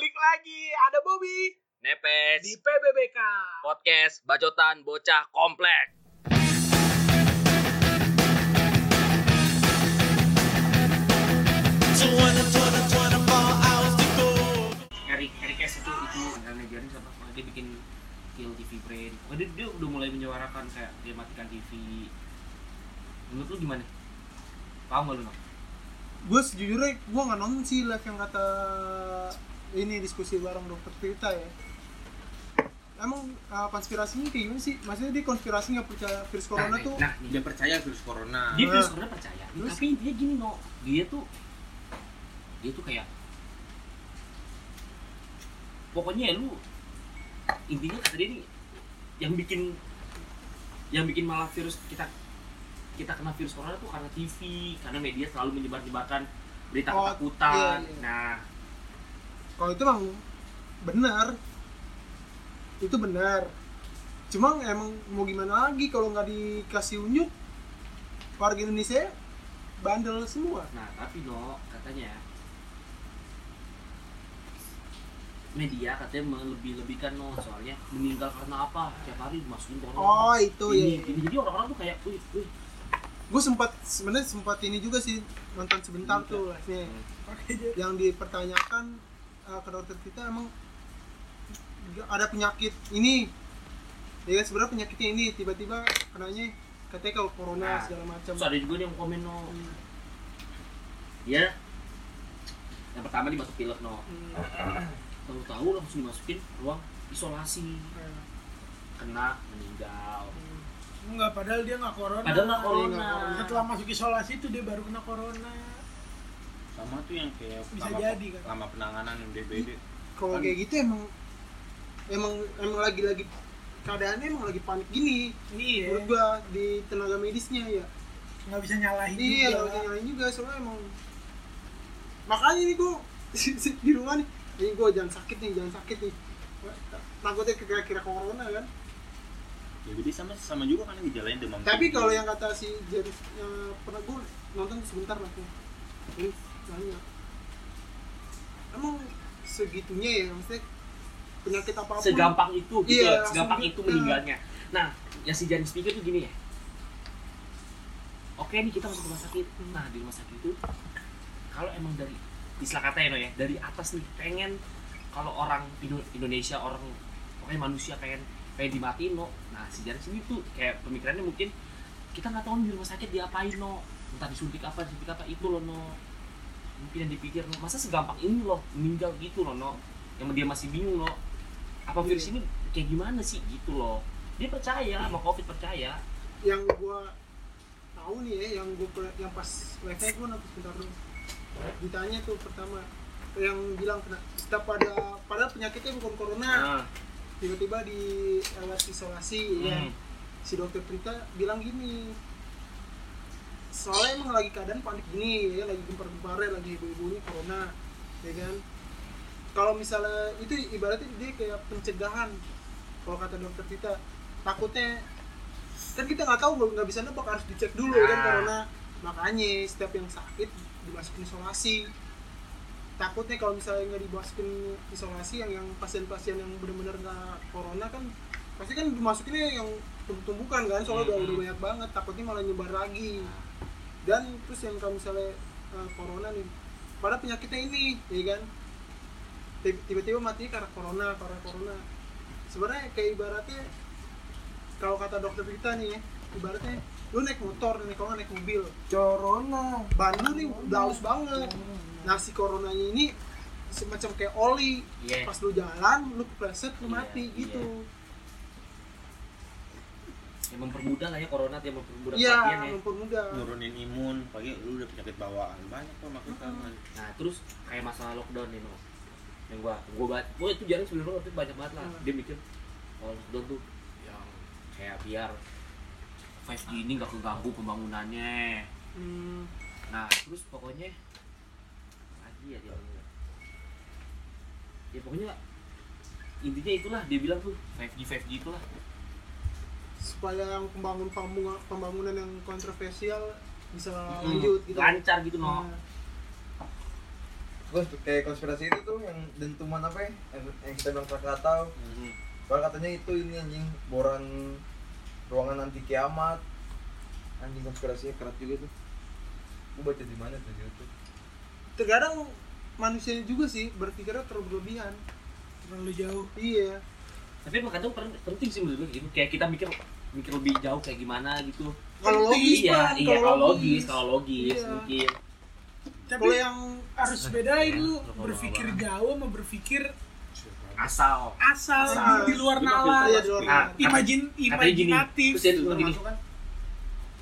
balik lagi. Ada Bobby Nepes di PBBK. podcast bacotan bocah komplek. Eric Eric S itu itu manajerin siapa? Dia bikin kill TV Brain. Pokoknya dia, dia udah mulai menyuarakan kayak dia matikan TV. Menurut lu gimana? Paham gak lu gue sejujurnya gue nggak nonton sih live yang kata ini diskusi bareng dokter Tirta ya emang uh, konspirasinya kayak gimana sih maksudnya dia konspirasi nggak percaya virus corona nah, tuh nah, dia percaya virus corona dia Nah. virus corona percaya Terus? tapi intinya gini no dia tuh dia tuh kayak pokoknya ya lu intinya kata dia nih yang bikin yang bikin malah virus kita kita kena virus corona tuh karena TV karena media selalu menyebar-nyebarkan berita Oh, ketakutan iya, iya. nah kalau itu emang benar. Itu benar. Cuma emang mau gimana lagi kalau nggak dikasih unjuk? Warga Indonesia bandel semua. Nah tapi no katanya media katanya melebih-lebihkan no soalnya meninggal karena apa? Tiap hari dimasukin corona oh itu ini, ya ini. Jadi orang-orang tuh kayak wih wih. Gue sempat sebenarnya sempat ini juga sih nonton sebentar Juga. tuh live-nya. Hmm. yang dipertanyakan uh, ke dokter kita emang ada penyakit ini ya kan sebenarnya penyakitnya ini tiba-tiba kenanya katanya kalau corona Nah, segala macam ada juga yang komen no Hmm. dia yang pertama dimasuk pilot no Hmm. tahu-tahu langsung dimasukin ruang isolasi Eh, kena meninggal hmm. Enggak, padahal dia nggak corona. padahal nggak corona corona. Setelah masuk isolasi itu dia baru kena corona. Sama tuh yang kayak Bisa lama, jadi, kan? lama penanganan yang DBD kalau Kan- kayak gitu emang emang emang lagi-lagi keadaannya emang lagi panik gini. Iya. menurut gua di tenaga medisnya ya. Nggak bisa nyalahin iya juga. nggak bisa nyalain juga soalnya emang makanya nih gua di rumah nih ini gua jangan sakit nih jangan sakit nih. Takutnya kira-kira corona kan? DBD sama sama juga kan yang dijalanin demam tapi kalau yang kata si James yang pernah gue nonton sebentar lah tuh nanya emang segitunya ya maksudnya penyakit apa pun. Segampang itu gitu Iya, loh, segampang itu meninggalnya. Nah yang si Janis pikir tuh gini ya. Oke nih kita masuk rumah sakit. Nah di rumah sakit itu kalau emang dari istilah katanya no ya dari atas nih pengen kalau orang Indo- Indonesia orang pokoknya manusia pengen pengen dimatiin no nah si Janis ini tuh kayak pemikirannya mungkin kita nggak tahu di rumah sakit diapain no entah disuntik apa disuntik apa itu loh no mungkin yang dipikir masa segampang ini loh meninggal gitu loh no yang dia masih bingung no apa virus Iya. ini kayak gimana sih? Gitu loh. Dia percaya sama covid percaya. Yang gua tahu nih ya yang gua yang pas live nya gua nanti sebentar dulu ditanya tuh pertama yang bilang kena setiap pada padahal penyakitnya bukan corona. Nah, tiba-tiba di alat isolasi ya. Hmm. si dokter Trita bilang gini soalnya emang lagi keadaan panik gini ya lagi gempar-gemparnya lagi ibu-ibunya corona ya kan? Kalau misalnya itu ibaratnya dia kayak pencegahan kalau kata dokter Trita takutnya kan kita nggak tahu nggak bisa nebak harus dicek dulu ya kan Ah. corona makanya setiap yang sakit dimasukin isolasi. Takutnya kalau misalnya nggak dimasukin isolasi yang yang pasien-pasien yang benar-benar nggak corona kan pasti kan dimasukinnya yang tumbuh-tumbukan kan soalnya udah, Mhm. udah banyak banget takutnya malah nyebar lagi dan terus yang kalau misalnya uh, corona nih pada penyakitnya ini ya kan Tib- tiba-tiba matinya karena corona karena corona sebenarnya kayak ibaratnya kalau kata dokter kita nih ya ibaratnya lu naik motor nih kalau naik mobil Corona. ban lu nih udah halus banget nah si coronanya ini semacam kayak oli Iya. pas lu jalan lu kepleset lu mati iya. gitu yang mempermudah lah ya corona yang mempermudah iya kematian ya. mempermudah. Nurunin imun pagi lu udah penyakit bawaan banyak tuh makanya kan nah terus kayak masalah lockdown nih no yang gua gua banget gua itu jarang sebenarnya waktu itu banyak banget lah. Hmm. dia mikir kalau lockdown tuh yang kayak biar 5G ini nggak keganggu pembangunannya. Hmm, nah terus pokoknya lagi ya dia bilang. ya pokoknya intinya itulah dia bilang tuh 5G 5G itulah supaya yang pembangun pembangunan, pembangunan yang kontroversial bisa Hmm, lanjut gitu. Lancar gitu no Nah, gue kayak konspirasi itu tuh yang dentuman apa ya? Yang, yang kita bilang Krakatau Hmm. Soalnya katanya itu ini anjing boran ruangan anti kiamat. Anjing konspirasinya keras juga tuh. Gue baca di mana tuh di YouTube? Terkadang manusia juga sih berpikirnya terlalu berlebihan. Terlalu jauh. Iya tapi emang kadang pen- penting sih menurut gue gitu. Kayak kita mikir mikir lebih jauh kayak gimana gitu. Kalau logis iya Pan, iya kalau logis kalau logis Iya. mungkin. Tapi kalau yang harus bedain Ya, lu berpikir jauh sama berpikir asal. asal Asal. di luar nalar. Luar Nah, nalar. imajin gini imajinatif kan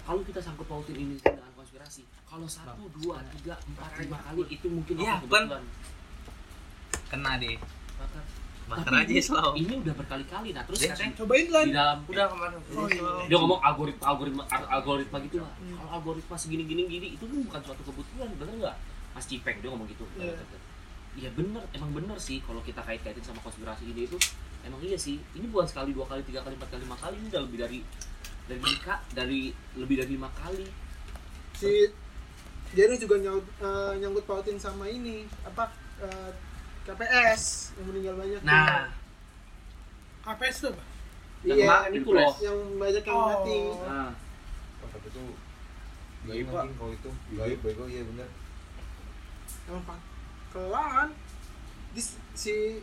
kalau kita sangkut pautin ini dengan konspirasi kalau satu dua tiga empat lima kali itu mungkin kebetulan. Kena deh. Bakar. Bakar aja ini- selalu ini udah berkali-kali. Nah terus Iya. katanya cobain lan di dalam udah kemarin. Oh, iya. dia ngomong algoritma algoritma al- algoritma gitu lah. Kalau algoritma segini gini gini itu kan bukan suatu kebetulan bener nggak? Mas Cipeng dia ngomong gitu. Iya. iya bener. Emang bener sih kalau kita kait-kaitin sama konspirasi ini itu. Emang iya sih. Ini bukan sekali dua kali tiga kali empat kali lima kali. Ini udah lebih dari dari lika- dari lebih dari lima kali. Si jadi juga nyaut, eh, nyangkut pautin sama ini. Apa eh, KPS yang meninggal banyak nah. KPS tuh apa? Yang iya kemarin itu loh yang banyak yang Oh. mati. Nah, oh, tapi itu Gaib, Pak. kalau itu. Gaib bego iya bener. Emang pak. Kelelahan. Di si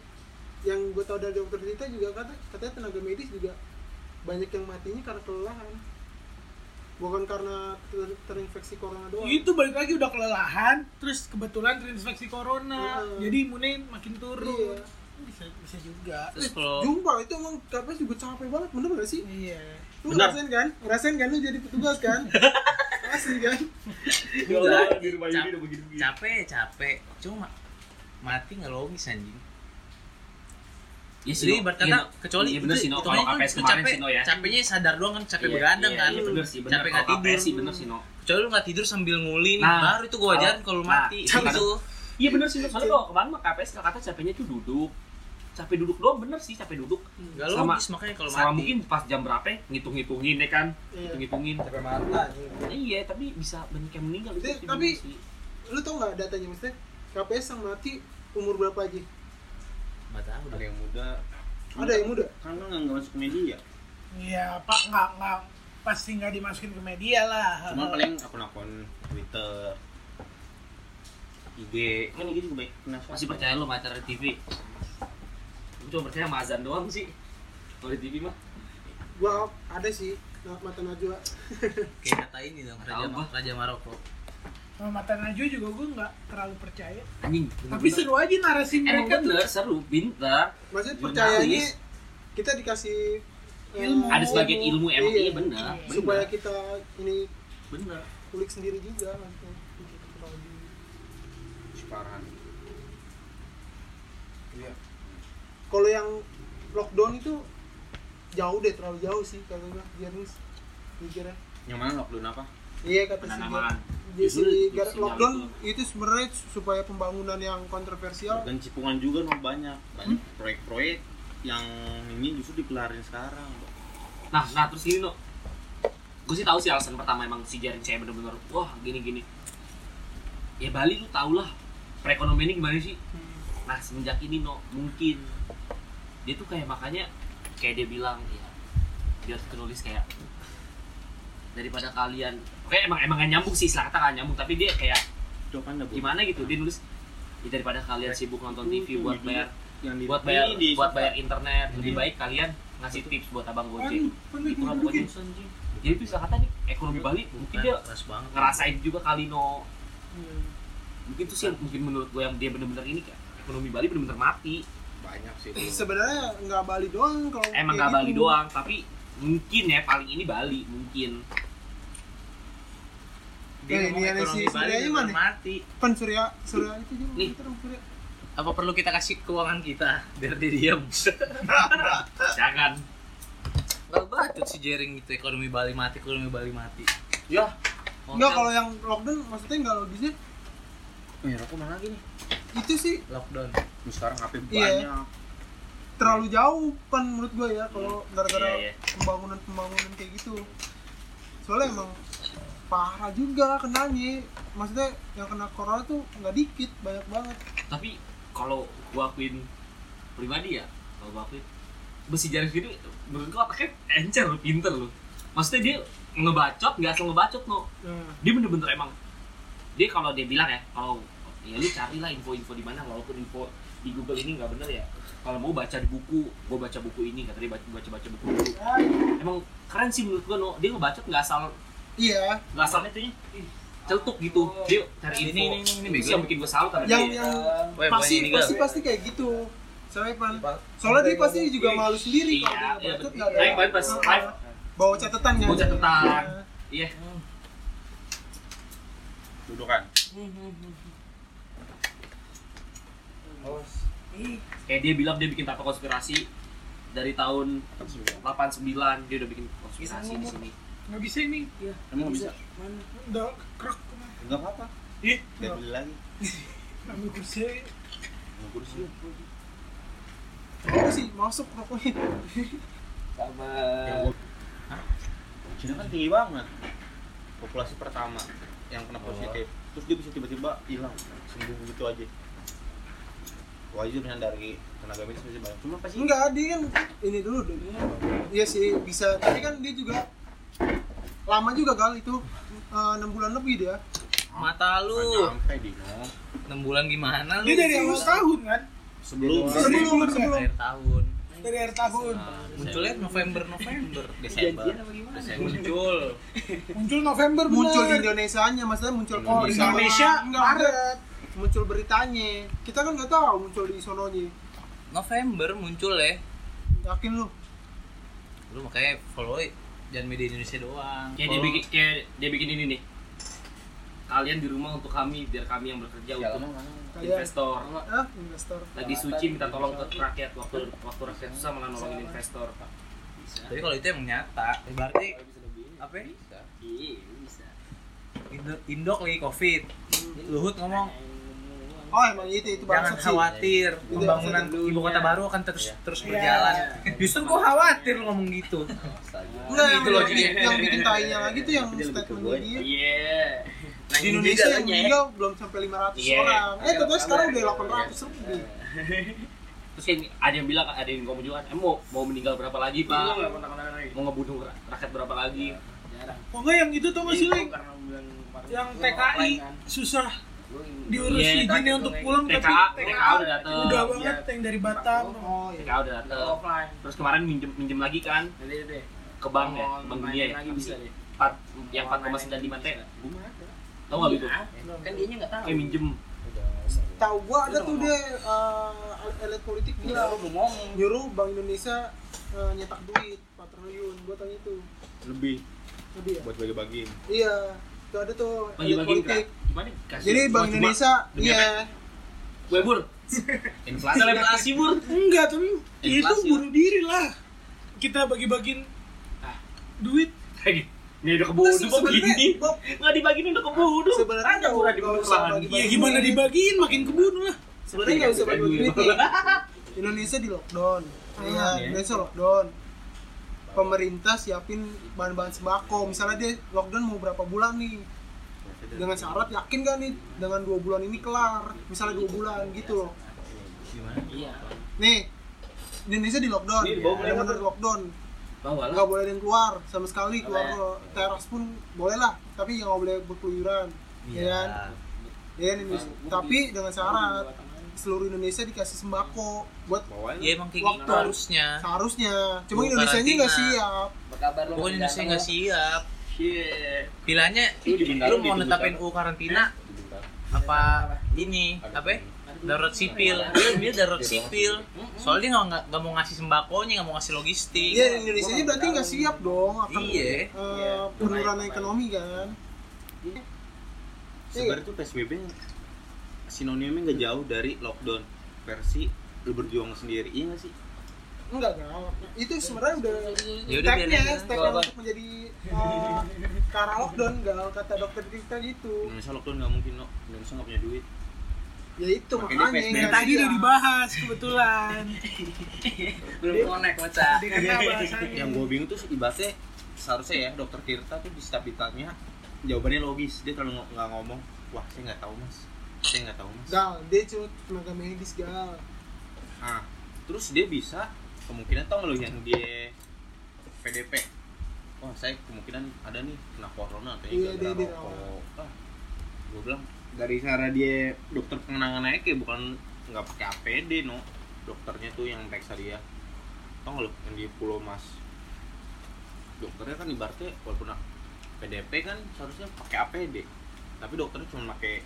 yang gue tau dari dokter Dita juga kata katanya tenaga medis juga banyak yang matinya karena kelelahan bukan karena ter- terinfeksi corona doang itu balik lagi udah kelelahan terus kebetulan terinfeksi corona Iya. jadi imunnya makin turun Iya. bisa bisa juga terus kalau Jumpa itu emang KPS juga capek banget bener gak sih? iya Lu Benar. ngerasain kan? Ngerasain kan lu jadi petugas kan? Asli kan? Di rumah cap- ini udah begini-begini. capek capek cuma mati nggak logis anjing Iya sih, jadi Iya, kata No. kecuali Iya bener sih, No. Kalau KPS itu kemarin capek, sih, No, ya. capeknya sadar doang kan capek Iya, begadang iya, kan Iya bener sih, bener. capek Kalau nggak tidur sih bener sih, No. kecuali lu nggak tidur sambil nguli nih Nah, baru itu gua ajarin kalau- kalau lu nah, mati capek. itu Iya bener sih, No. soalnya kalau kemarin mah KPS kata capeknya tuh duduk. Capek duduk doang bener sih, capek duduk. nggak Sama- logis makanya kalau Sama mati mungkin pas jam berapa ya, ngitung-ngitungin ya kan. Iya. Ngitung-ngitungin. capek mata anjing Iya, tapi bisa banyak yang meninggal itu. Tapi-. Lu tau gak datanya maksudnya? KPS yang mati umur berapa aja? Nggak tahu ada yang muda Ada yang muda? kan kan nggak masuk media iya pak nggak nggak pasti nggak dimasukin ke media lah cuma paling akun-akun Twitter IG kan IG juga baik penasaran Masih percaya lo sama acara TV? Gue cuma percaya sama azan doang sih. Kalau di TV mah. Gua ada sih nah, mata Najwa. kayak kata ini dong raja raja Maroko sama mata Najwa juga gue nggak terlalu percaya Anjing. tapi seru aja narasi Emang mereka tuh bener, seru, pintar. Maksudnya percayanya kita dikasih eh, Ilmu. Ada sebagian ilmu emang iya, Iya. bener. Iya. bener. supaya kita ini bener. kulik sendiri juga nanti. Separahan. iya Kalau yang lockdown itu jauh deh terlalu jauh sih kalau gua Jernis mikirnya. yang mana lockdown apa Iya kata si Penanaman. Jadi Justru si itu gar- sinyal lockdown itu sebenarnya supaya pembangunan yang kontroversial dan cipungan juga no, banyak banyak proyek-proyek yang ini justru dikelarin sekarang Nah, nah terus gini no. Gue sih tahu sih alasan pertama emang si Jaring saya bener-bener wah gini-gini. Ya Bali lu tau lah perekonomian ini gimana sih? Nah semenjak ini no mungkin dia tuh kayak makanya kayak dia bilang ya dia tuh tulis kayak daripada kalian oke emang emang gak nyambung sih istilah kata gak nyambung. Tapi dia kayak gimana gitu dia nulis "Ya, daripada kalian sibuk nonton TV buat bayar yang di buat bayar buat bayar internet lebih baik kalian ngasih tips buat abang gojek. Itu lah pokoknya jadi itu istilah kata nih ekonomi Bali mungkin dia keras banget. ngerasain juga kali no. Hmm. mungkin itu sih yang mungkin menurut gue yang dia bener-bener ini kayak ekonomi Bali bener-bener mati. Banyak sih. Sebenarnya nggak Bali doang kalau emang kayak gak Bali gitu. doang tapi mungkin ya paling ini Bali mungkin dia Eh, ngomong ini ekonomi si Bali juga mana? mati Pen Surya Surya itu juga Nih. dong, Surya. apa perlu kita kasih keuangan kita biar dia diam jangan Gak bacot si Jering gitu ekonomi Bali mati ekonomi Bali mati ya Enggak kalau yang lockdown maksudnya nggak logisnya Eh, rokok mana lagi nih? itu sih lockdown Ini sekarang HP Iya. banyak. terlalu jauh pan menurut gue ya kalau gara-gara Iya, iya. pembangunan pembangunan kayak gitu soalnya emang parah juga kenanya. Maksudnya yang kena corona tuh nggak dikit banyak banget. Tapi kalau gua akuin pribadi ya kalau gua akuin besi jaring gitu menurut gua otaknya encer lu pinter lu maksudnya dia ngebacot nggak asal ngebacot no. Nah, dia bener-bener emang dia kalau dia bilang ya kalau ya lu carilah info-info di mana walaupun info di Google ini nggak bener ya. Kalau mau baca di buku gua baca buku ini kata dia baca baca, baca buku dulu emang keren sih menurut gua no. Dia ngebacot nggak asal iya. Asal itu celtuk gitu. Dia cari Ini, info. ini, ini, ini, sih yang bikin gua salut sama yang dia. yang pasti ini, pasti pasti kayak gitu. Soalnya pan. Pak, soalnya dia sampai pasti ngomong, juga "Ih, malu sendiri Iya, kalau dia iya, ngebacot betul. nggak ada Naik pas live. bawa catatan kan Bawa catatan. iya. Dudukan. Kayak dia bilang dia bikin tato konspirasi dari tahun 89 dia udah bikin konspirasi di sini nggak bisa ini. Emang nggak bisa. udah krek. Nggak apa-apa. Ih biar beli lagi. Ambil kursi. Nggak kursi. Oh sih? Masuk rokoknya sama yang gua Cina kan tinggi banget. Populasi pertama yang kena positif. Terus dia bisa tiba-tiba hilang. Sembuh begitu aja. Wajib dari tenaga medis masih banyak. Cuma pasti enggak dia kan ini dulu dulu iya sih bisa. Tapi kan dia juga lama juga gal itu eh, enam bulan lebih dia Mata lu. nyampe di 6 bulan gimana lu? dia dari awal tahun kan sebelum sebelum Sebelum. sebelum akhir tahun. dari akhir tahun Munculnya November November Desember. Desember muncul. muncul November muncul di bener. Indonesia nya maksudnya muncul Oh, di Indonesia Indonesia enggak Maret muncul beritanya kita kan nggak tahu muncul di sononya November muncul ya. yakin lu Lu makanya follow jangan media Indonesia doang. kayak dia bikin kayak dia bikin ini nih. Kalian di rumah untuk kami biar kami yang bekerja untuk Kalian. investor. Ah investor. Lagi suci minta tolong ke rakyat. Waktu waktu rakyat susah malah nolongin investor Tapi kalau itu emang nyata, berarti apa? ya? iya bisa. Indo- Indok lagi covid. Luhut ngomong oh emang itu itu jangan sih. khawatir pembangunan ibu kota baru akan terus terus berjalan. Justru gua khawatir lu ngomong gitu. Enggak, yang, Gitu loh, yang, jadi. yang bikin tainya lagi tuh yang statementnya dia. iya. Di Indonesia yang meninggal belum sampai 500 Iya. orang. Eh tapi sekarang udah 800 lebih. Terus yang ada yang bilang ada yang ngomong juga kan, eh, mau mau meninggal berapa lagi pak? mau ngebunuh ra- rakyat berapa lagi? Kok nggak yang itu tuh masih Ling? yang TKI susah diurus Iya, izinnya untuk pulang tapi TKA TKA udah dateng. udah banget yang dari Batam. Oh iya. TKA udah dateng. Terus kemarin minjem minjem lagi kan? Ke bank ya? Ke bank dunia ya? empat yang empat koma sembilan lima t. tau nggak gitu kan dia nggak tahu. Kayak minjem. Tahu gua ada tuh dia eh, elit politik Gila, bilang nyuruh Bank Indonesia eh, nyetak duit 4 triliun. Gua tanya itu lebih. Lebih ya? Buat bagi-bagi. Iya itu ada tuh elit bagi-bagi politik gimana? Kasih jadi Bank cuma- Indonesia iya. gue bur. Inflasi. selebrasi bur. Enggak tapi itu bunuh diri lah. Kita bagi-bagiin Ah. duit. Kayak gitu ini udah keburu Terus kok sebenarnya, gini. Bob, nggak dibagiin udah keburu Sebenarnya nggak- murah usah bagi-bagi. ya gimana dibagiin? Makin kebun lah. Sebenarnya nggak usah bagi duit nih Indonesia di lockdown. Iya Indonesia lockdown pemerintah siapin bahan-bahan sembako. Misalnya dia lockdown mau berapa bulan nih? Dengan syarat yakin gak nih dengan dua bulan ini kelar? Misalnya dua bulan gitu loh. Iya. Nih Indonesia di lockdown. Bawa benar-benar lockdown. Nggak boleh ada yang keluar sama sekali. Keluar ke teras pun boleh lah. Tapi yang nggak boleh berkeluyuran. Ya kan? Ya tapi dengan syarat seluruh Indonesia dikasih sembako buat Ya emang kayak Waktu. gitu harusnya. seharusnya. Cuma Indonesia nya nggak siap. Berkabar lu Pokoknya Indonesia nggak siap. Shit. Pilihannya Lu mau netapin. U karantina? Apa ini? Apa? ya? darurat sipil. Dia dia darurat sipil. Soalnya dia nggak nggak- mau ngasih sembakonya nggak mau ngasih logistik. Iya Indonesia nya berarti nggak siap dong akan Iya. eh, penurunan ekonomi kan. Sebenarnya tuh PSBB sinonimnya nggak jauh dari lockdown versi lu berjuang sendiri iya nggak sih? Enggak enggak itu sebenarnya udah Ya aja. stepnya untuk menjadi eh, ke arah lockdown enggak kata dokter kita gitu. Indonesia lockdown nggak mungkin no Indonesia nggak punya duit. Ya itu Makanya nggak tadi udah dibahas kebetulan. Belum connect bahasannya. Yang gue bingung tuh ibaratnya seharusnya ya dokter Tirta tuh di setiap ditanya jawabannya logis. Dia terlalu ng- nggak ngomong. Wah saya nggak tahu mas saya nggak tahu mas. Gal dia cuma tenaga medis gal. Ah terus dia bisa kemungkinan tau nggak lu yang dia PDP wah saya kemungkinan ada nih kena corona atau Iya, dia rokok. ah gue bilang dari cara dia dokter pengenangannya kayak bukan nggak pakai APD no. Dokternya tuh yang periksa dia. Tau nggak lu yang di Pulau Mas? Dokternya kan ibaratnya walaupun PDP kan seharusnya pakai APD tapi dokternya cuma pakai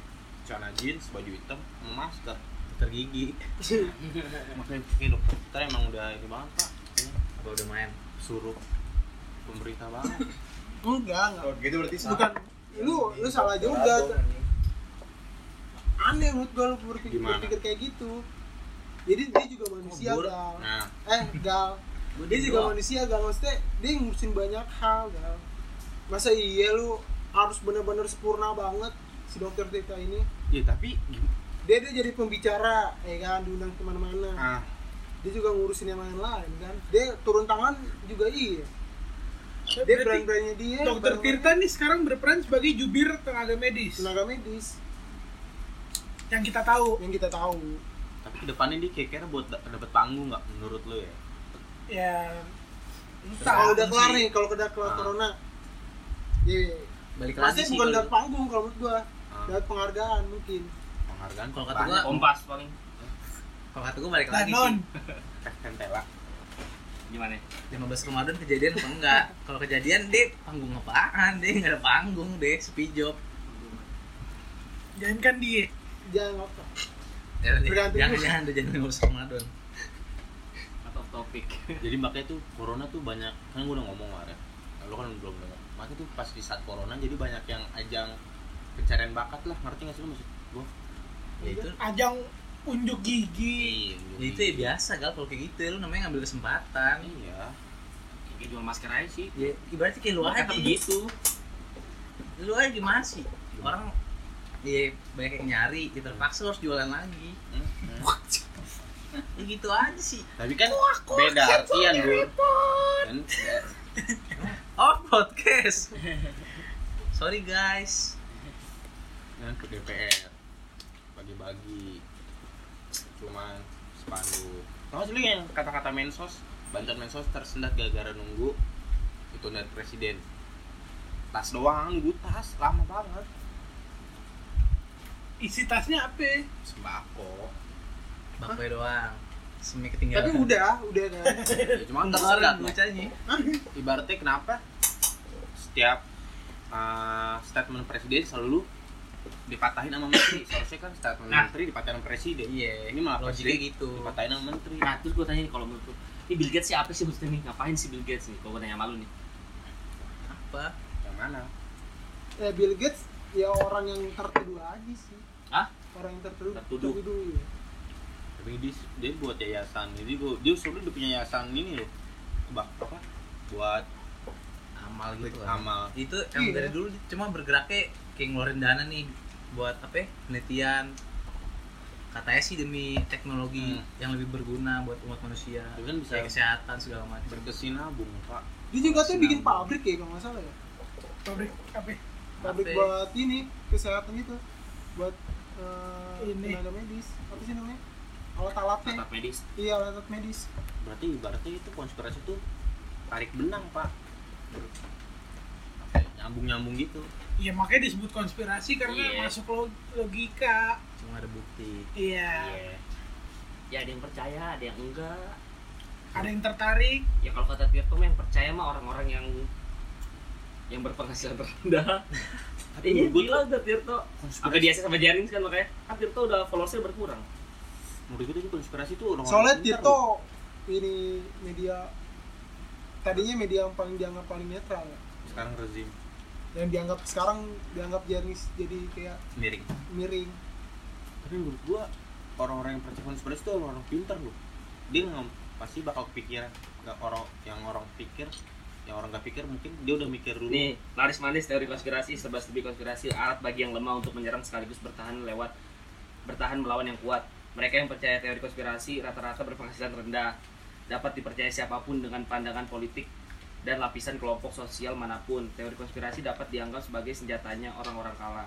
celana jeans baju hitam sama masker dokter gigi makanya kayak dokter kita emang udah ini banget pak. Apa udah main? Suruh. Pemerintah banget. Enggak enggak. Kalau gitu berarti salah. bukan. Lu lu salah juga. aneh menurut gue lu berpikir, Gimana? berpikir kayak gitu. Jadi dia juga manusia gal. Nah. Eh gal. Dia di juga manusia gal. Maksudnya dia ngurusin banyak hal gal. Masa iya lu harus bener-bener sempurna banget si dokter Tita ini. Ya tapi dia dia jadi pembicara ya kan diundang ke mana-mana. Ah. Dia juga ngurusin yang lain-lain kan. Dia turun tangan juga iya. Dia Berarti brand-brandnya dia Dokter Tirta nih sekarang berperan sebagai jubir tenaga medis. Tenaga medis. Yang kita tahu. yang kita tahu. Tapi ke depannya dia kira-kira buat da- dapet panggung nggak menurut lo ya? Ya kalau entah. udah kelar nih kalau udah kelar Ah. corona ya balik lagi pasti sih bukan kalau dapat panggung kalau menurut gua dapat penghargaan mungkin. Penghargaan Kalau kata gua- kompas paling. Kalau kata gue balik lagi Danon. sih. Teh Kentela gimana? 15 Ramadan kejadian apa enggak? Kalau kejadian deh panggung apaan deh nggak ada panggung deh sepi job. Jangan kan dia. jangan apa? Ya, jangan jangan deh jangan 15 Ramadan. Atau topik jadi makanya tuh corona tuh banyak kan gue udah ngomong kemarin. Lo kan belum dengar. Makanya tuh pas di saat corona jadi banyak yang ajang pencarian bakat lah ngerti gak sih lo maksud gue ya itu. Ajang unjuk gigi. ya itu ya biasa gal kalau kayak gitu. Lu namanya ngambil kesempatan. Iya. Kayak jual masker aja sih. Ya ibaratnya kayak lu Lu aja. begitu lu aja gimana sih? Orang ya banyak yang nyari ya terpaksa lu harus jualan lagi. Hmm, hmm. ya gitu aja sih. Tapi kan beda artian gue kan? Oh podcast. Sorry guys kan ke DPR bagi-bagi cuman spanduk Tahu sih yang kata-kata mensos bantuan mensos tersendat gara-gara nunggu itu dari presiden. Tas doang nunggu tas lama banget. Isi tasnya apa? sembako. Bakwe doang. Semi tapi ketinggalan udah udah. Kan ya, cuma tersendat bacanya ibaratnya kenapa? Setiap uh, statement presiden selalu dipatahin sama menteri. Seharusnya kan statement Nah. menteri dipatahin sama presiden. Iya. Ini malah logiknya presiden gitu. dipatahin sama menteri. Nah terus gue tanya nih kalau menurut ini Bill Gates siapa sih maksudnya nih? Ngapain sih Bill Gates nih? Kalau gue tanya sama lu nih. Apa? Yang mana? Ya Bill Gates ya orang yang tertuduh aja sih. Hah? orang yang tertuduh. Tertuduh. ya. tapi dia, dia buat yayasan jadi gua- dia suruh dia punya yayasan ini loh. Bak apa? Buat amal gitu amal. itu emang Iya. dari dulu cuma bergeraknya kayak ngeluarin dana nih buat apa ya, penelitian. Katanya sih demi teknologi Hmm. yang lebih berguna buat umat manusia Tapi kan bisa- kayak kesehatan segala macam. berkesinabung pak. Dia juga tuh bikin pabrik ya kalau nggak salah ya? Pabrik apa? pabrik. Apa? buat ini kesehatan gitu buat eh, Ini. tenaga medis. Apa sih namanya? Alat-alatnya tetap medis. Iya alat medis. Berarti ibaratnya itu konspirasi itu tarik benang pak. Ber- apa ya, nyambung nyambung gitu Iya makanya disebut konspirasi karena Iya. masuk lo- logika. cuma ada bukti Iya. ya ada yang percaya ada yang enggak Ada yang tertarik. ya kalau kata Tirto yang percaya mah orang-orang yang yang berpenghasilan terendah tapi gue gila udah Tirto. Apa dia sama Jarins kan makanya? Kan Tirto udah followersnya berkurang. menurut gue itu konspirasi itu orang soalnya Tirto ini media tadinya media yang paling dianggap paling netral sekarang rezim yang dianggap sekarang dianggap jadi jadi kayak miring. miring. Tapi menurut gua orang-orang yang percaya konspirasi itu orang-orang pintar loh. Dia nggak pasti bakal kepikiran. Nggak orang yang orang pikir yang orang nggak pikir mungkin dia udah mikir dulu. Nih, laris manis teori konspirasi, serba serbi konspirasi, alat bagi yang lemah untuk menyerang sekaligus bertahan lewat bertahan melawan yang kuat. Mereka yang percaya teori konspirasi rata-rata berpenghasilan rendah, dapat dipercaya siapa pun dengan pandangan politik dan lapisan kelompok sosial mana pun. Teori konspirasi dapat dianggap sebagai senjatanya orang-orang kala.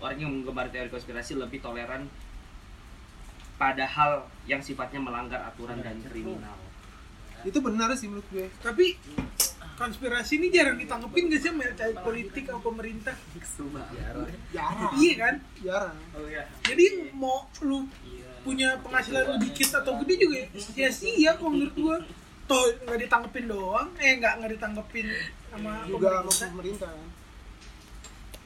orang yang menggemari teori konspirasi lebih toleran pada hal yang sifatnya melanggar aturan dan kriminal. itu benar sih menurut gue Tapi konspirasi ini jarang ditanggepin gak sih sama politik atau pemerintah? jarang Iya kan? jarang Jadi mau lu punya penghasilan lu dikit atau gede juga sia-sia kok menurut gua. Toh nggak ditanggepin doang, eh nggak nggak ditanggepin sama juga sama pemerintah. pemerintah kan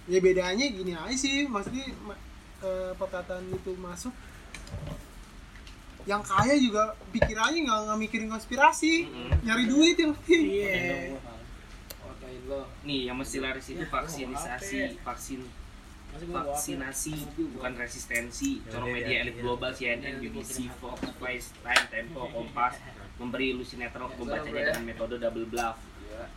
ya bedanya gini aja sih. Maksudnya ma- eh, perkataan itu masuk. Yang kaya juga pikirannya nggak nggak mikirin konspirasi. Mm-mm. nyari duit yang penting. Iya. Nih yang mesti laris itu vaksinisasi, vaksin vaksinasi. bukan resistensi. Corong media elit global CNN, BBC, Fox, Vice, Time, Tempo, Kompas memberi ilusi netral pembacanya dengan metode double bluff.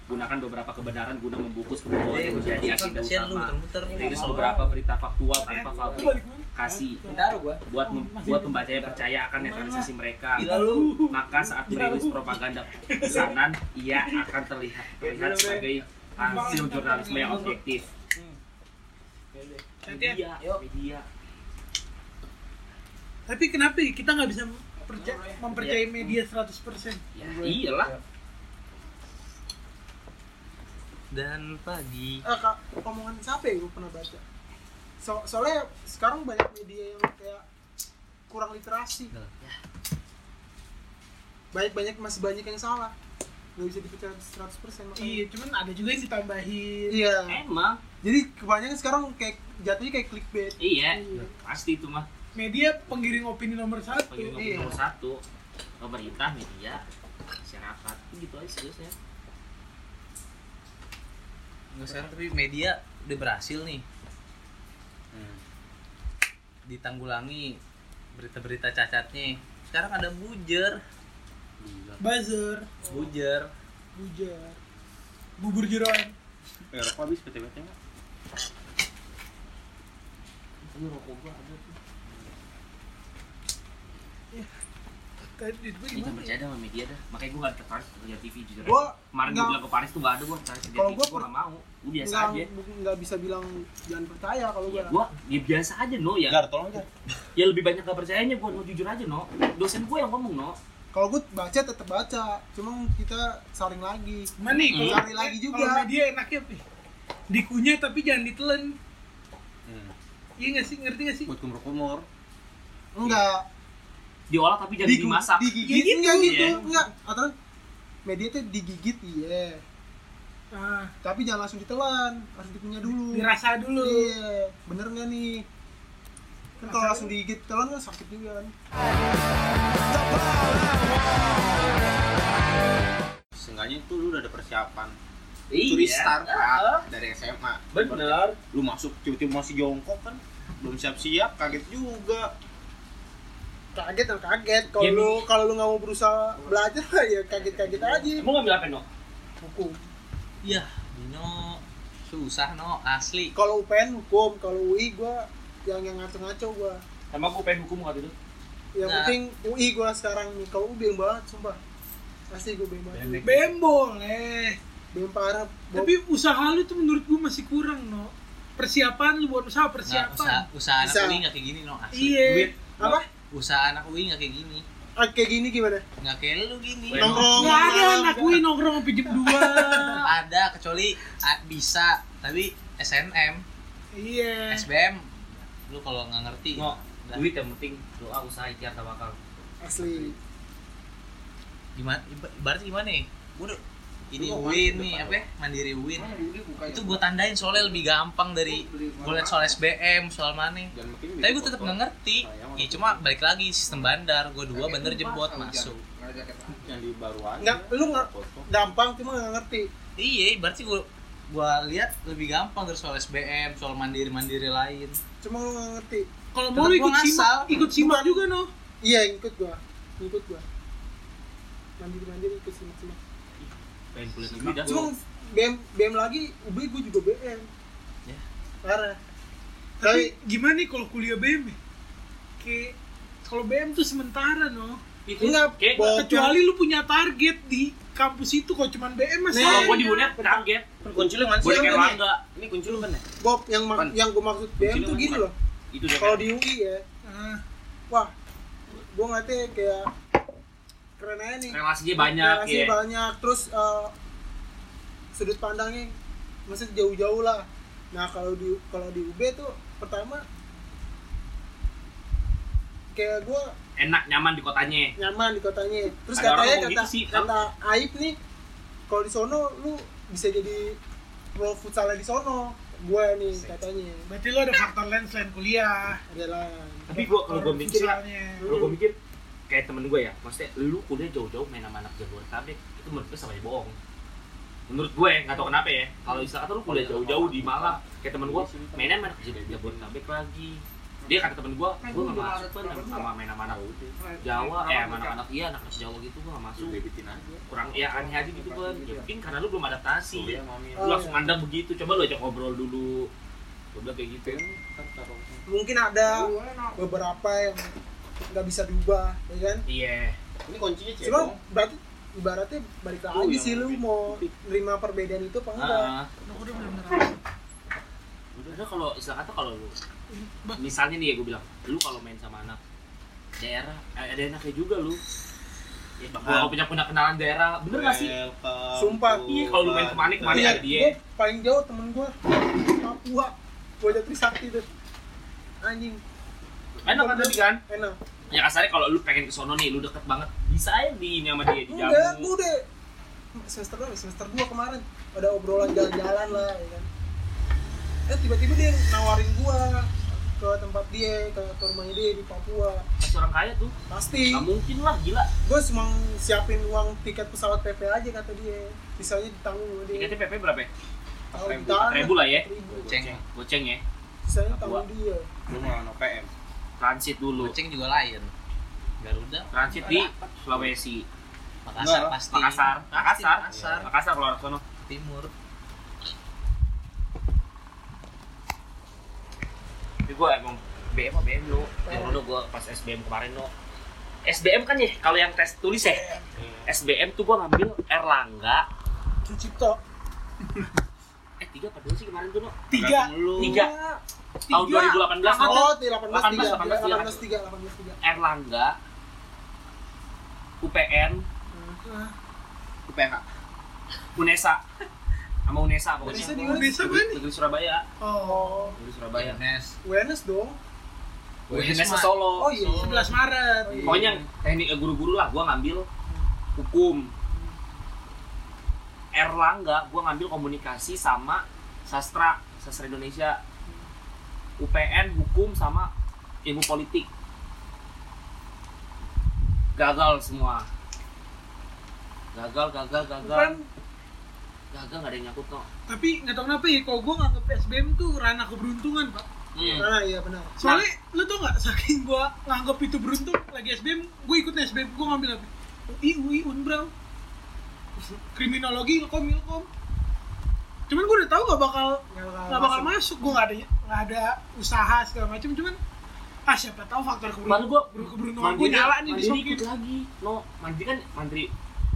Gunakan beberapa kebenaran guna membungkus kebohongan yang menjadi agenda utama. Rilis beberapa berita faktual tanpa fabrikasi Taruh gua. buat buat pembacanya percaya akan netralisasi mereka. Maka saat merilis propaganda pesanan, ia akan terlihat terlihat sebagai hasil jurnalisme yang objektif. Media, media. Tapi kenapa ya? Kita nggak bisa percaya, mempercayai media 100%? Ya, iyalah. Dan pagi. eh, kak omongan siapa ya? Gue pernah baca. So soalnya sekarang banyak media yang kayak kurang literasi. Banyak banyak masih banyak yang salah. Nggak bisa dipercaya 100% makanya. Iya, cuman ada juga yang ditambahin. iya. Emang, jadi kebanyakan sekarang kayak jatuhnya kayak clickbait. Iya, pasti itu mah. Media penggiring opini nomor satu. Penggiring Iya. nomor satu, pemerintah, media, masyarakat, gitu aja seriusnya. Nggak sekarang tapi media udah berhasil nih Hmm. ditanggulangi berita-berita cacatnya. Sekarang ada bujer, Buzzer, bujer. bujar, bubur jeroan. Eh, rokok habis PT-PT nggak? Ini rokok gua ada Tadi gimana? gak percaya dah sama media dah. Makanya gua gak tertarik kerja TV jujur. Gua Kemarin gua bilang ke Paris tuh gak ada gua tertarik kerja Kalau TV. per- gak mau. Gua biasa nggak aja. nggak bisa bilang jangan percaya kalau Ya, gua gua ya biasa aja no ya. Gar, tolong aja. Ya lebih banyak gak percayanya gua no jujur aja no. Dosen gua yang ngomong no. kalau gua baca tetap baca cuma kita saring lagi Gimana nih? kalau- Cari lagi juga. Kalau media enaknya? Dikunyah tapi jangan ditelan. Hmm. Iya nggak sih? Ngerti nggak sih? Buat kumur-kumur. enggak Diolah tapi jangan Digu- dimasak. digigit Ya gitu. enggak gitu Iya. enggak atau media tuh digigit iya Ah, tapi jangan langsung ditelan harus dikunyah dulu dirasa dulu. iya bener nggak nih kan kalau langsung digigit telan kan sakit juga kan Seenggaknya itu lu udah ada persiapan. Iya. Curi start Pak, dari SMA. Bener. Lu masuk tiba-tiba masih jongkok kan. Belum siap-siap, kaget juga. Kaget dan kaget kalau Ya, lu kalau lu nggak mau berusaha belajar ya kaget-kaget aja Emang ngambil apa no? hukum Iya, Dino susah no asli. kalau UPN hukum kalau UI gua yang yang ngaco-ngaco gua Emang gua pengen hukum waktu itu. yang Nah. penting UI gua sekarang nih kalau UI bem banget sumpah pasti gua bem banget BM boleh. bem parah Tapi usaha lu tuh menurut gua masih kurang, no. Persiapan lu buat usaha persiapan. usaha, usaha anak Bisa. UI nggak kayak gini no asli. Iya. Duit. apa Usaha anak UI nggak kayak gini. ah, kayak gini gimana Nggak kayak lu gini. Weh, nongkrong Nggak ada anak gue nongkrong jam 2. Ada kecuali ah, bisa tapi SNM, Iya. SBM lu kalau nggak ngerti Dah. duit yang penting doa usaha ikhtiar tawakal. asli gimana iba- ibarat gimana nih gue udah ini Lu win nih depan apa ya? mandiri win. Itu itu gue tandain soalnya lebih gampang dari gue liat soal SBM soal mana. Tapi gue tetap nggak ngerti. Ya cuma balik lagi sistem bandar. Gue dua bandar jebot masuk. Yang di. Nggak, lu nggak- Foto. gampang cuma nggak ngerti. Iya berarti gue gue lihat lebih gampang dari soal SBM soal mandiri mandiri lain. Cuma lu nggak ngerti. Kalau mau ikut gua simak, ikut simak juga, no. iya ikut gua. Ikut gua. Mandiri mandiri ikut simak simak Pengen kuliah negeri dah. cuma BM BM lagi UB gua juga BM Ya. parah Tapi tapi gimana nih kalau kuliah BM ya? Kayak kalau BM tuh sementara, no. Itu Enggak, Kecuali lu punya target di kampus itu kok cuman BM masih Kalau gua di UNED kaget. kunci lu mana sih Erlangga. ini kunci lu kan ya Bob yang mak- yang gue maksud BM Kunci tuh gini kan? loh Itu kalau di UI ya Ah, wah gue ngeliatnya kayak keren aja nih. Relasinya banyak relasinya ya. banyak. Terus eh, sudut pandangnya masih jauh-jauh lah. Nah kalau di kalau di UB tuh pertama kayak gue Enak nyaman di kotanya. nyaman di kotanya. Terus Ada katanya ngomong kata gitu sih, kata Aib nih kalau di sono lu bisa jadi pro futsalnya di sono. Gue nih katanya. Berarti lo ada faktor lain selain kuliah. adalah Tapi gua kalau gua mikir kalau gua mikir kayak temen gue ya, maksudnya lu kuliah jauh-jauh main sama anak Jabodetabek, itu menurut gue sama aja bohong. Menurut gue, nggak tau kenapa ya. Kalau istilah kata lu kuliah jauh-jauh di Malang, kayak temen gue mainnya sama anak Jabodetabek lagi. Dia kata temen gue, gue nggak masuk kan sama main sama anak Jawa, eh sama anak-anak iya anak Jawa gitu gue nggak masuk. Kurang ya aneh aja gitu kan. Ya mungkin karena lu belum adaptasi. Lu langsung mandang begitu. Coba lu ajak ngobrol dulu. Gue bilang kayak gitu. mungkin ada beberapa yang nggak bisa diubah ya kan Iya. ini kuncinya cuma cebong berarti ibaratnya balik Tuh, lagi yang sih lu mau nerima perbedaan itu apa enggak Ah. Udah, udah bener-bener. Udah kalau istilah kata kalau lu misalnya nih ya gue bilang, lu kalau main sama anak daerah eh, ada enaknya juga lu. Ya, kalau punya punya kenalan daerah, bener gak sih? Sumpah. Iya, kalau lu main ke mana ke mana Iya, ada dia. gua paling jauh temen gua Papua Bocah Trisakti tuh anjing Enak kan tadi kan? enak. Ya kasarnya kalau lu pengen ke sono nih, lu deket banget, bisa aja di ini sama dia di enggak jamu. gua udah. Semester berapa? Semester dua kemarin. Ada obrolan jalan-jalan lah ya kan. Eh tiba-tiba dia nawarin gua ke tempat dia ke, ke rumahnya dia di Papua. Pas orang kaya tuh, pasti. Nggak mungkin lah, gila. gue cuma siapin uang tiket pesawat PP aja kata dia. Sisanya ditanggung sama dia. Tiketnya PP berapa ya? Tahu Ribu, ribu lah ya. Goceng. Goceng ya, Papua. tanggung dia. Lu mau no PM transit dulu. Goceng juga lain. Garuda, Transit di Sulawesi, Makassar Enggak, pasti. Makassar, Makassar, Makassar. Makassar orang sono. Timur. Tapi gue emang BM apa BM lo? Yang dulu gue pas SBM kemarin lo. SBM kan ya, kalau yang tes tulis ya. SBM tuh gue ngambil Erlangga. Sucipto Eh tiga apa dua sih kemarin tuh lo? Tiga. Tiga. Tahun 2018 lo. Oh, di 18 tiga, 18, 18 tiga, 18 tiga. Erlangga. UPN, UPH Unesa. Sama Unesa pokoknya. Unesa di? Unesa? Negeri Surabaya. Oh, Negeri Surabaya. Nes. UNS dong. Unesa Solo. Oh iya. 11 Maret. Oh, iya. Pokoknya teknik guru-guru lah, gua ngambil hukum. Erlangga, gua ngambil komunikasi sama sastra, sastra Indonesia. UPN hukum sama ilmu politik. Gagal semua. Gagal, gagal, gagal. Bukan, Gagal gak ada yang nyangkut kok. tapi nggak tahu kenapa ya, kalau gue nganggep SBM tuh ranah keberuntungan, Pak. Hmm. Nah, iya benar. Soalnya, lu tau nggak, saking gue nganggep itu beruntung, lagi SBM, gue ikut SBM, gue ngambil apa? UI, UI, Unbrau. Kriminologi, Ilkom, Ilkom. Cuman gue udah tahu gak bakal nggak bakal masuk, gue nggak ada nggak ada usaha segala macam, cuman ah siapa tahu faktor keberuntungan, gua keberuntungan gue nyala nih mandiri disokin. ikut lagi. No, mandiri kan mandiri.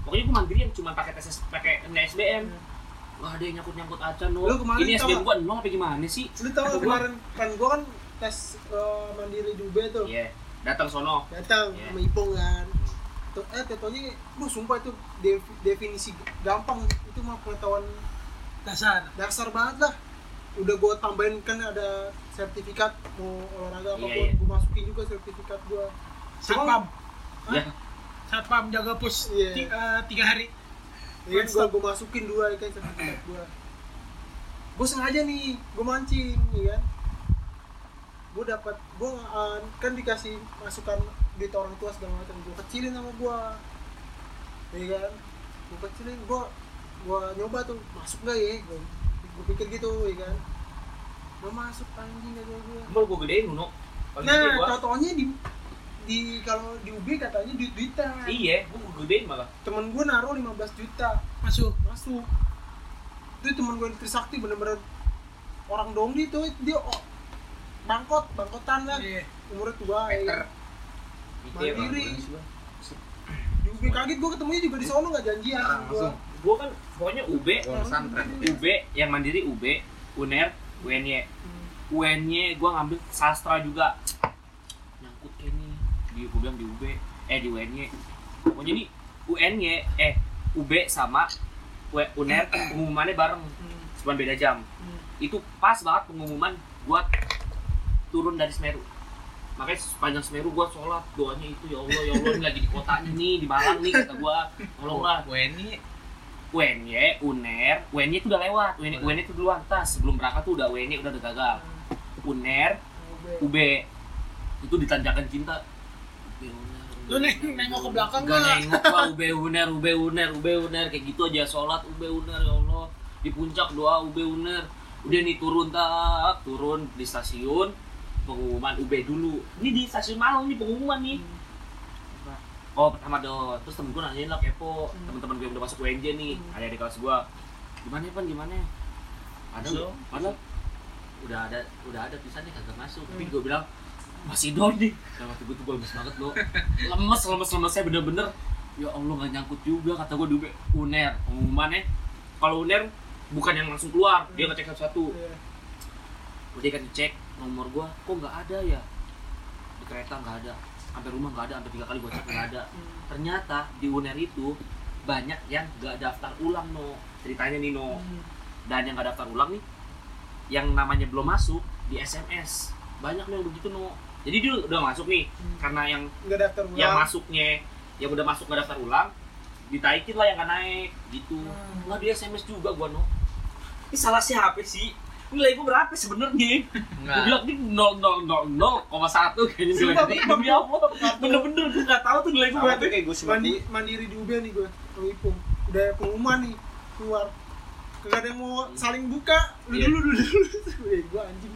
Pokoknya gue mandiri yang cuma pakai tes pakai SBM. Wah, ada yang nyangkut-nyangkut acan no. Lu kemarin Ini SBM gak? gua nol apa gimana sih? Lu tau gak kemarin kan gua kan tes eh, mandiri di UB tuh. Iya, datang sono. Datang Iya. sama Ipong kan. Tuh, eh tetonya, lu sumpah itu defi- definisi gampang itu mah pengetahuan Dasar. dasar banget lah. Udah gua tambahin kan ada sertifikat mau olahraga apa Iya, gua, iya. gua masukin juga sertifikat gua. Satpam. Ya. Satpam jaga pos Iya. ti- eh, tiga hari. Iya, gua, gua masukin dua ya kan sertifikat gua. Gua sengaja nih, gua mancing, ya kan. Gua dapat, gua uh, kan dikasih masukan duit orang tua segala macam, gua kecilin sama gua, ya kan. Gua kecilin, gua gua nyoba tuh masuk gak ya, gua, gua pikir gitu, ya kan. Gua masuk anjing gak gua. Mau gua gedein Nuno. Paling gede Nah, gua. contohnya di di kalau di UB katanya duit duitan. Iya, gua gua gedein malah. Temen gua naruh 15 juta Masuk. masuk itu teman gue di Trisakti bener-bener orang dongdi tuh dia oh, bangkot bangkotan lah Iya. umurnya tua ya kan. Gitu ya, Mandiri. Di UB kaget gue ketemunya juga di sono nggak janjian Ah, gua. Gua kan pokoknya UB. UB yang mandiri UB, UNER, UNY. UNY gua ngambil sastra juga. Nyangkut kayak nih. Di gua bilang di UB, eh di UNY. Pokoknya nih UNY eh UB sama UNER pengumumannya bareng. Hmm. Cuma beda jam. Itu pas banget pengumuman gua turun dari Semeru. Makanya sepanjang Semeru gua sholat doanya itu ya Allah ya Allah ini lagi di kotanya nih di Malang nih kata gua tolonglah WNI UNY, UNER, UNY itu udah lewat, UNY, UNY itu duluan tas sebelum berangkat tuh udah UNY udah udah gagal. UNER, UB itu ditanjakan cinta. Lu neng nengok ke belakang Gak nengok lah UB UNER, UB UNER, UB UNER kayak gitu aja sholat UB UNER ya Allah di puncak doa UB UNER. Udah nih turun tak turun di stasiun pengumuman UB dulu. Ini di stasiun Malang nih pengumuman nih. Oh pertama dong, terus temen gue nanyain lah kepo. Temen-temen gue yang udah masuk UNJ nih, ada di kelas gue gimana ya pan gimana? Ya? ada Masuk. padahal udah ada udah ada tulisannya kagak masuk. Tapi gue bilang masih dong nih. Sama waktu gue tuh lemes banget lo lemes lemes lemesnya bener-bener ya Allah nggak nyangkut juga kata gue dulu uner pengumumannya kalau uner bukan yang langsung keluar dia ngecek satu-satu. Iya. udah kan cek nomor gue kok nggak ada ya? Di kereta nggak ada sampai rumah nggak ada sampai tiga kali gue cek nggak ada. Ternyata di uner itu banyak yang nggak daftar ulang no. Ceritanya nih no. Hmm. dan yang nggak daftar ulang nih yang namanya belum masuk di SMS banyak nih yang begitu no. Jadi dia udah masuk nih Hmm. karena yang nggak daftar ulang. yang masuknya yang udah masuk nggak daftar ulang ditaikin lah yang nggak naik gitu. Hmm. nggak di SMS juga gua no. Ini salah siapa sih nilai gua berapa sebenarnya? Gua bilang ini nol nol nol nol koma satu kayaknya nilai. Gua demi Allah. bener-bener gua nggak tahu tuh nilai Sama berapa. tuh kayak gue Mandi, mandiri di UB nih gue kalau Ipung udah pengumuman nih keluar. Kagak ada yang mau saling buka. Lu Iya. dulu dulu dulu. Eh gue anjing.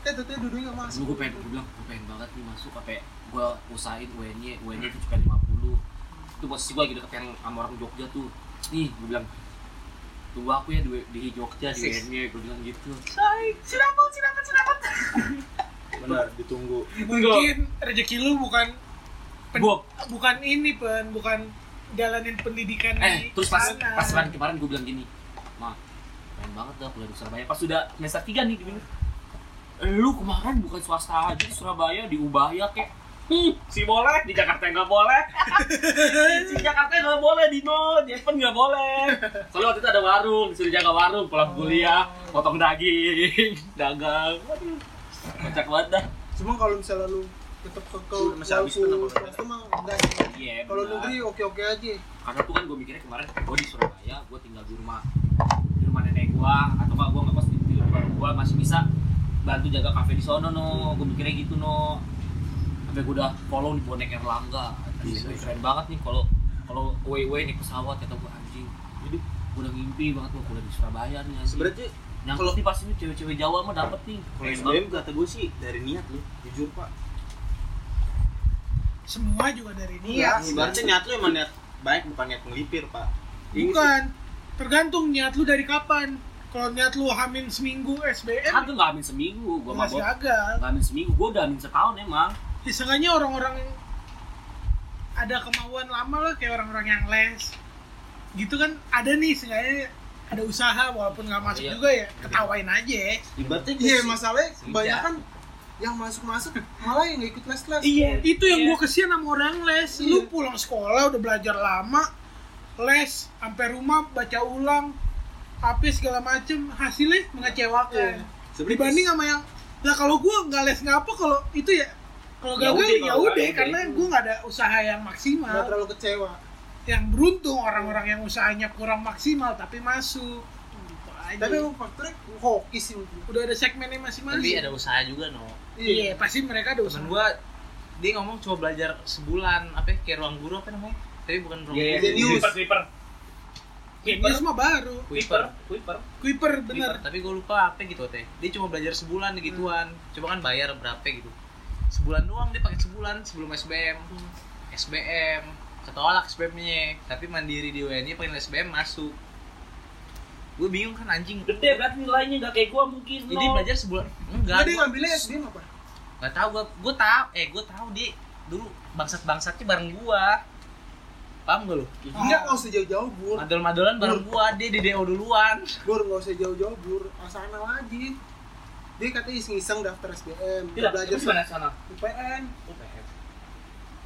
Eh teteh duduknya nggak masuk. Gue pengen, gue bilang, gue pengen banget nih masuk sampai gue usahain UNY, UNY itu cuma 50 Itu posisi gue lagi deket yang sama orang Jogja tuh. Nih, gue bilang, tunggu aku ya di, di Jogja, di. UNY, gue bilang gitu Say, silakan, silakan, silakan. benar ditunggu Mungkin rezeki lu bukan pen- Bob. bukan ini pen, bukan jalanin pendidikan Eh, di terus pas, sana. pas kemarin, kemarin gue bilang gini Ma, pengen banget dah kuliah di Surabaya Pas sudah semester 3 nih, gini Lu kemarin bukan swasta aja di Surabaya, di Ubaya kek Hmm, si boleh, di Jakarta nggak boleh. Si Jakarta nggak boleh, Dino, Jepen nggak boleh. Soalnya waktu itu ada warung, disuruh jaga warung, pulang kuliah, potong daging, dagang. Waduh, kocak banget dah. Cuma kalau misalnya lu tetap ke ke masih habis swasta mah enggak Iya, kalau negeri oke oke aja. Karena tuh kan gue mikirnya kemarin gue di Surabaya gue tinggal di rumah di rumah nenek gue atau kalau gue nggak di, di rumah gue masih bisa bantu jaga kafe di sono no. Gue mikirnya gitu no sampai gue udah follow di bonek Erlangga Bisa. Anjing, keren banget nih kalau kalau way way naik pesawat kata gue anjing jadi gue udah mimpi banget gue kuliah di Surabaya nih anjing sebenarnya yang kalau pas ini cewek-cewek Jawa mah dapet nih kalau SBM kata gue sih dari niat lu jujur pak Semua juga dari Iya, niat. ibaratnya niat lu emang niat baik bukan niat ngelipir pak Bukan. Tergantung niat lu dari kapan. Kalau niat lu hamin seminggu SBM, kan tuh nggak amin seminggu gue mah masih gagal. nggak amin seminggu gue udah amin setahun emang Ya, seenggaknya orang-orang ada kemauan lama lah kayak orang-orang yang les gitu kan ada nih seenggaknya ada usaha walaupun nggak masuk Iya. juga ya ketawain aja ibaratnya iya masalahnya kebanyakan yang masuk masuk malah yang nggak ikut les les iya itu yang Iya. gua kesian sama orang les Iya. lu pulang sekolah udah belajar lama les sampai rumah baca ulang apa segala macem hasilnya mengecewakan Iya. dibanding sama yang lah kalau gua nggak les ngapa kalau itu ya kalau Ya gagal udah, ya kalau udah gagal, karena ya. gua nggak ada usaha yang nggak maksimal terlalu kecewa. Yang beruntung orang-orang yang usahanya kurang maksimal tapi masuk. Gitu aja. tapi emang faktornya hoki sih gue. udah ada segmennya masing-masing. Tapi ada usaha juga no. Iya. Pasti mereka ada usaha. temen gua dia ngomong cuma belajar sebulan apa ya, kayak ruang guru apa namanya? Tapi bukan ruang Iya, guru. Genius. Kuiper, kuiper. Mah baru. Kuiper, kuiper. Kuiper Kuiper. bener. Tapi gue lupa apa gitu teh. Dia cuma belajar sebulan gituan. Coba kan bayar berapa gitu sebulan doang dia pakai sebulan sebelum SBM SBM ketolak SBM-nya tapi mandiri di UNY pakai SBM masuk gue bingung kan anjing Gede berarti nilainya nggak kayak gua mungkin. jadi belajar sebulan enggak Nggak, dia ngambilnya SBM apa nggak tahu gue gue tahu eh gue tahu dia dulu bangsat bangsatnya bareng gua Paham gak lu? Enggak, nggak usah jauh-jauh, Bur. Madol-madolan bareng gua, dia di DO duluan. Bur, nggak usah jauh-jauh, Bur. Asal kenal aja. Dia katanya iseng-iseng daftar SBM, Tidak, belajar terus mana sana? UPN. UPN.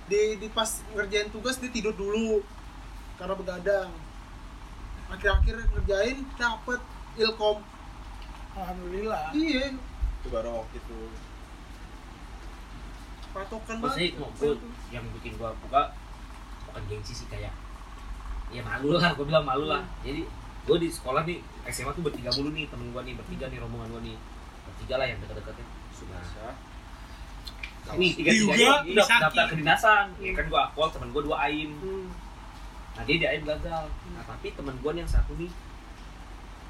Di, di pas ngerjain tugas dia tidur dulu karena begadang. Akhir-akhir ngerjain dapet ilkom. alhamdulillah Iya, itu baru waktu itu patokan sih, banget. gue yang bikin gue buka bukan gengsi sih kayak ya malu lah, gue bilang malu lah. Jadi gue di sekolah nih SMA tuh bertiga mulu nih temen gue nih bertiga nih rombongan gue nih bertiga lah yang deket-deketnya. Nah, ini tiga tiga Juga ini bisa daftar kedinasan. Ya kan gue akwal temen gue dua aim. Hmm. Nah dia di aim gagal. Nah tapi temen gue nih yang satu nih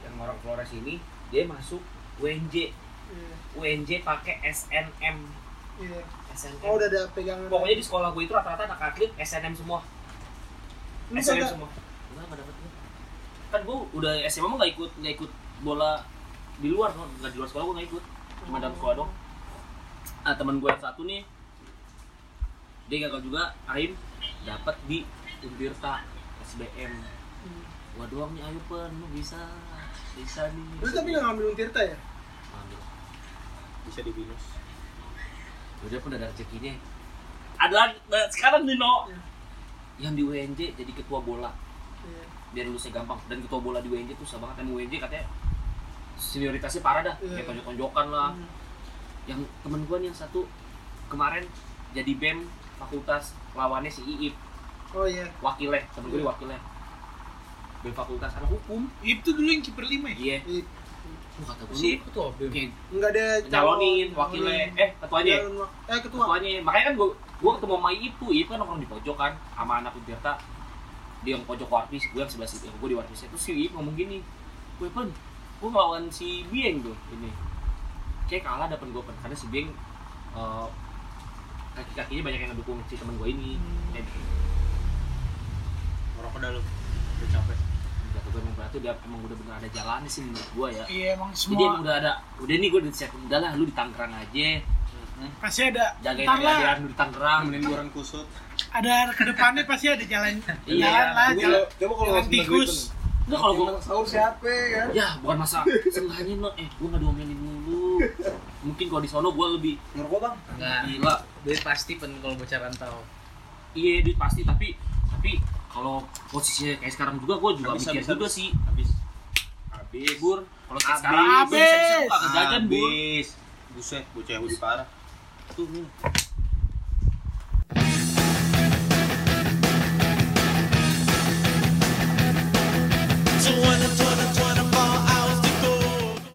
yang orang Flores ini dia masuk UNJ Iya, UNJ pakai SNM iya. SNM Oh, udah ada pegangan. pokoknya di sekolah gue itu rata-rata anak atlet SNM semua Lu SNM semua enggak dapet gue kan gue udah SMA mah nggak ikut nggak ikut bola di luar no. nggak di luar sekolah gue nggak ikut cuma dalam sekolah dong ah teman gue yang satu nih dia gagal juga Aim dapat di Untirta SBM Hmm. gua doang nih ayo pen lu bisa bisa nih Lu tapi nggak ngambil Untirta ya? Ambil. bisa di binus udah pun ada rezekinya ada lagi nah, sekarang nih no Iya. yang di UNJ jadi ketua bola Iya. biar lulusnya gampang dan ketua bola di UNJ tuh susah banget emang UNJ katanya senioritasnya parah dah. Iya. kayak tonjok-tonjokan lah. Hmm. yang temen gua nih yang satu kemarin jadi BEM fakultas lawannya si Iip. Oh iya. wakilnya temen gue Iya. wakilnya. BEM fakultas anak hukum. Itu dulu yang kiper lima ya? Iya. Iya. Wah, kata gue Si ketua BEM. kayak Enggak ada nyalonin wakilnya. eh ketuanya? Eh ketua. ketuanya. Makanya kan gua gua ketemu sama Iip tuh. Iip kan nongkrong di pojok kan sama anak Untirta dia yang pojok warpis gue yang sebelah situ. Gue di warpisnya. Terus si Iip ngomong gini gue pun gue ngelawan si Bieng tuh ini. Kayak kalah depan gue karena si Bieng eh, kaki-kakinya banyak yang ngedukung si temen gue ini. Kayak gitu. ngerokok dah lu. Udah capek. Kata gue emang berarti dia emang udah bener ada jalannya sih menurut gue ya. Iya emang jadi emang semua udah ada udah nih gue udah siap udah lah lu di Tangerang aja. Pasti ada jagain ntar lah. adik lu di Tangerang. Mending gue orang kusut. Ada ke depannya pasti ada jalan Iya. jalan lah Coba jalan kalau jalan nggak tikus Enggak kalau Yang sahur siapa kan? ya bukan masa sengaja no eh gue nggak diomelin mulu mungkin kalau di sono gue lebih Ngerokok bang? Enggak. gila Duit pasti pen kalau bocah rantau. iya duit pasti tapi tapi kalau posisinya kayak sekarang juga gue juga Habis, mikir habis, juga habis. sih habis habis bur kalau kayak Habis. sekarang gue bisa bisa Habis. bur habis buset bocah yang parah tuh nih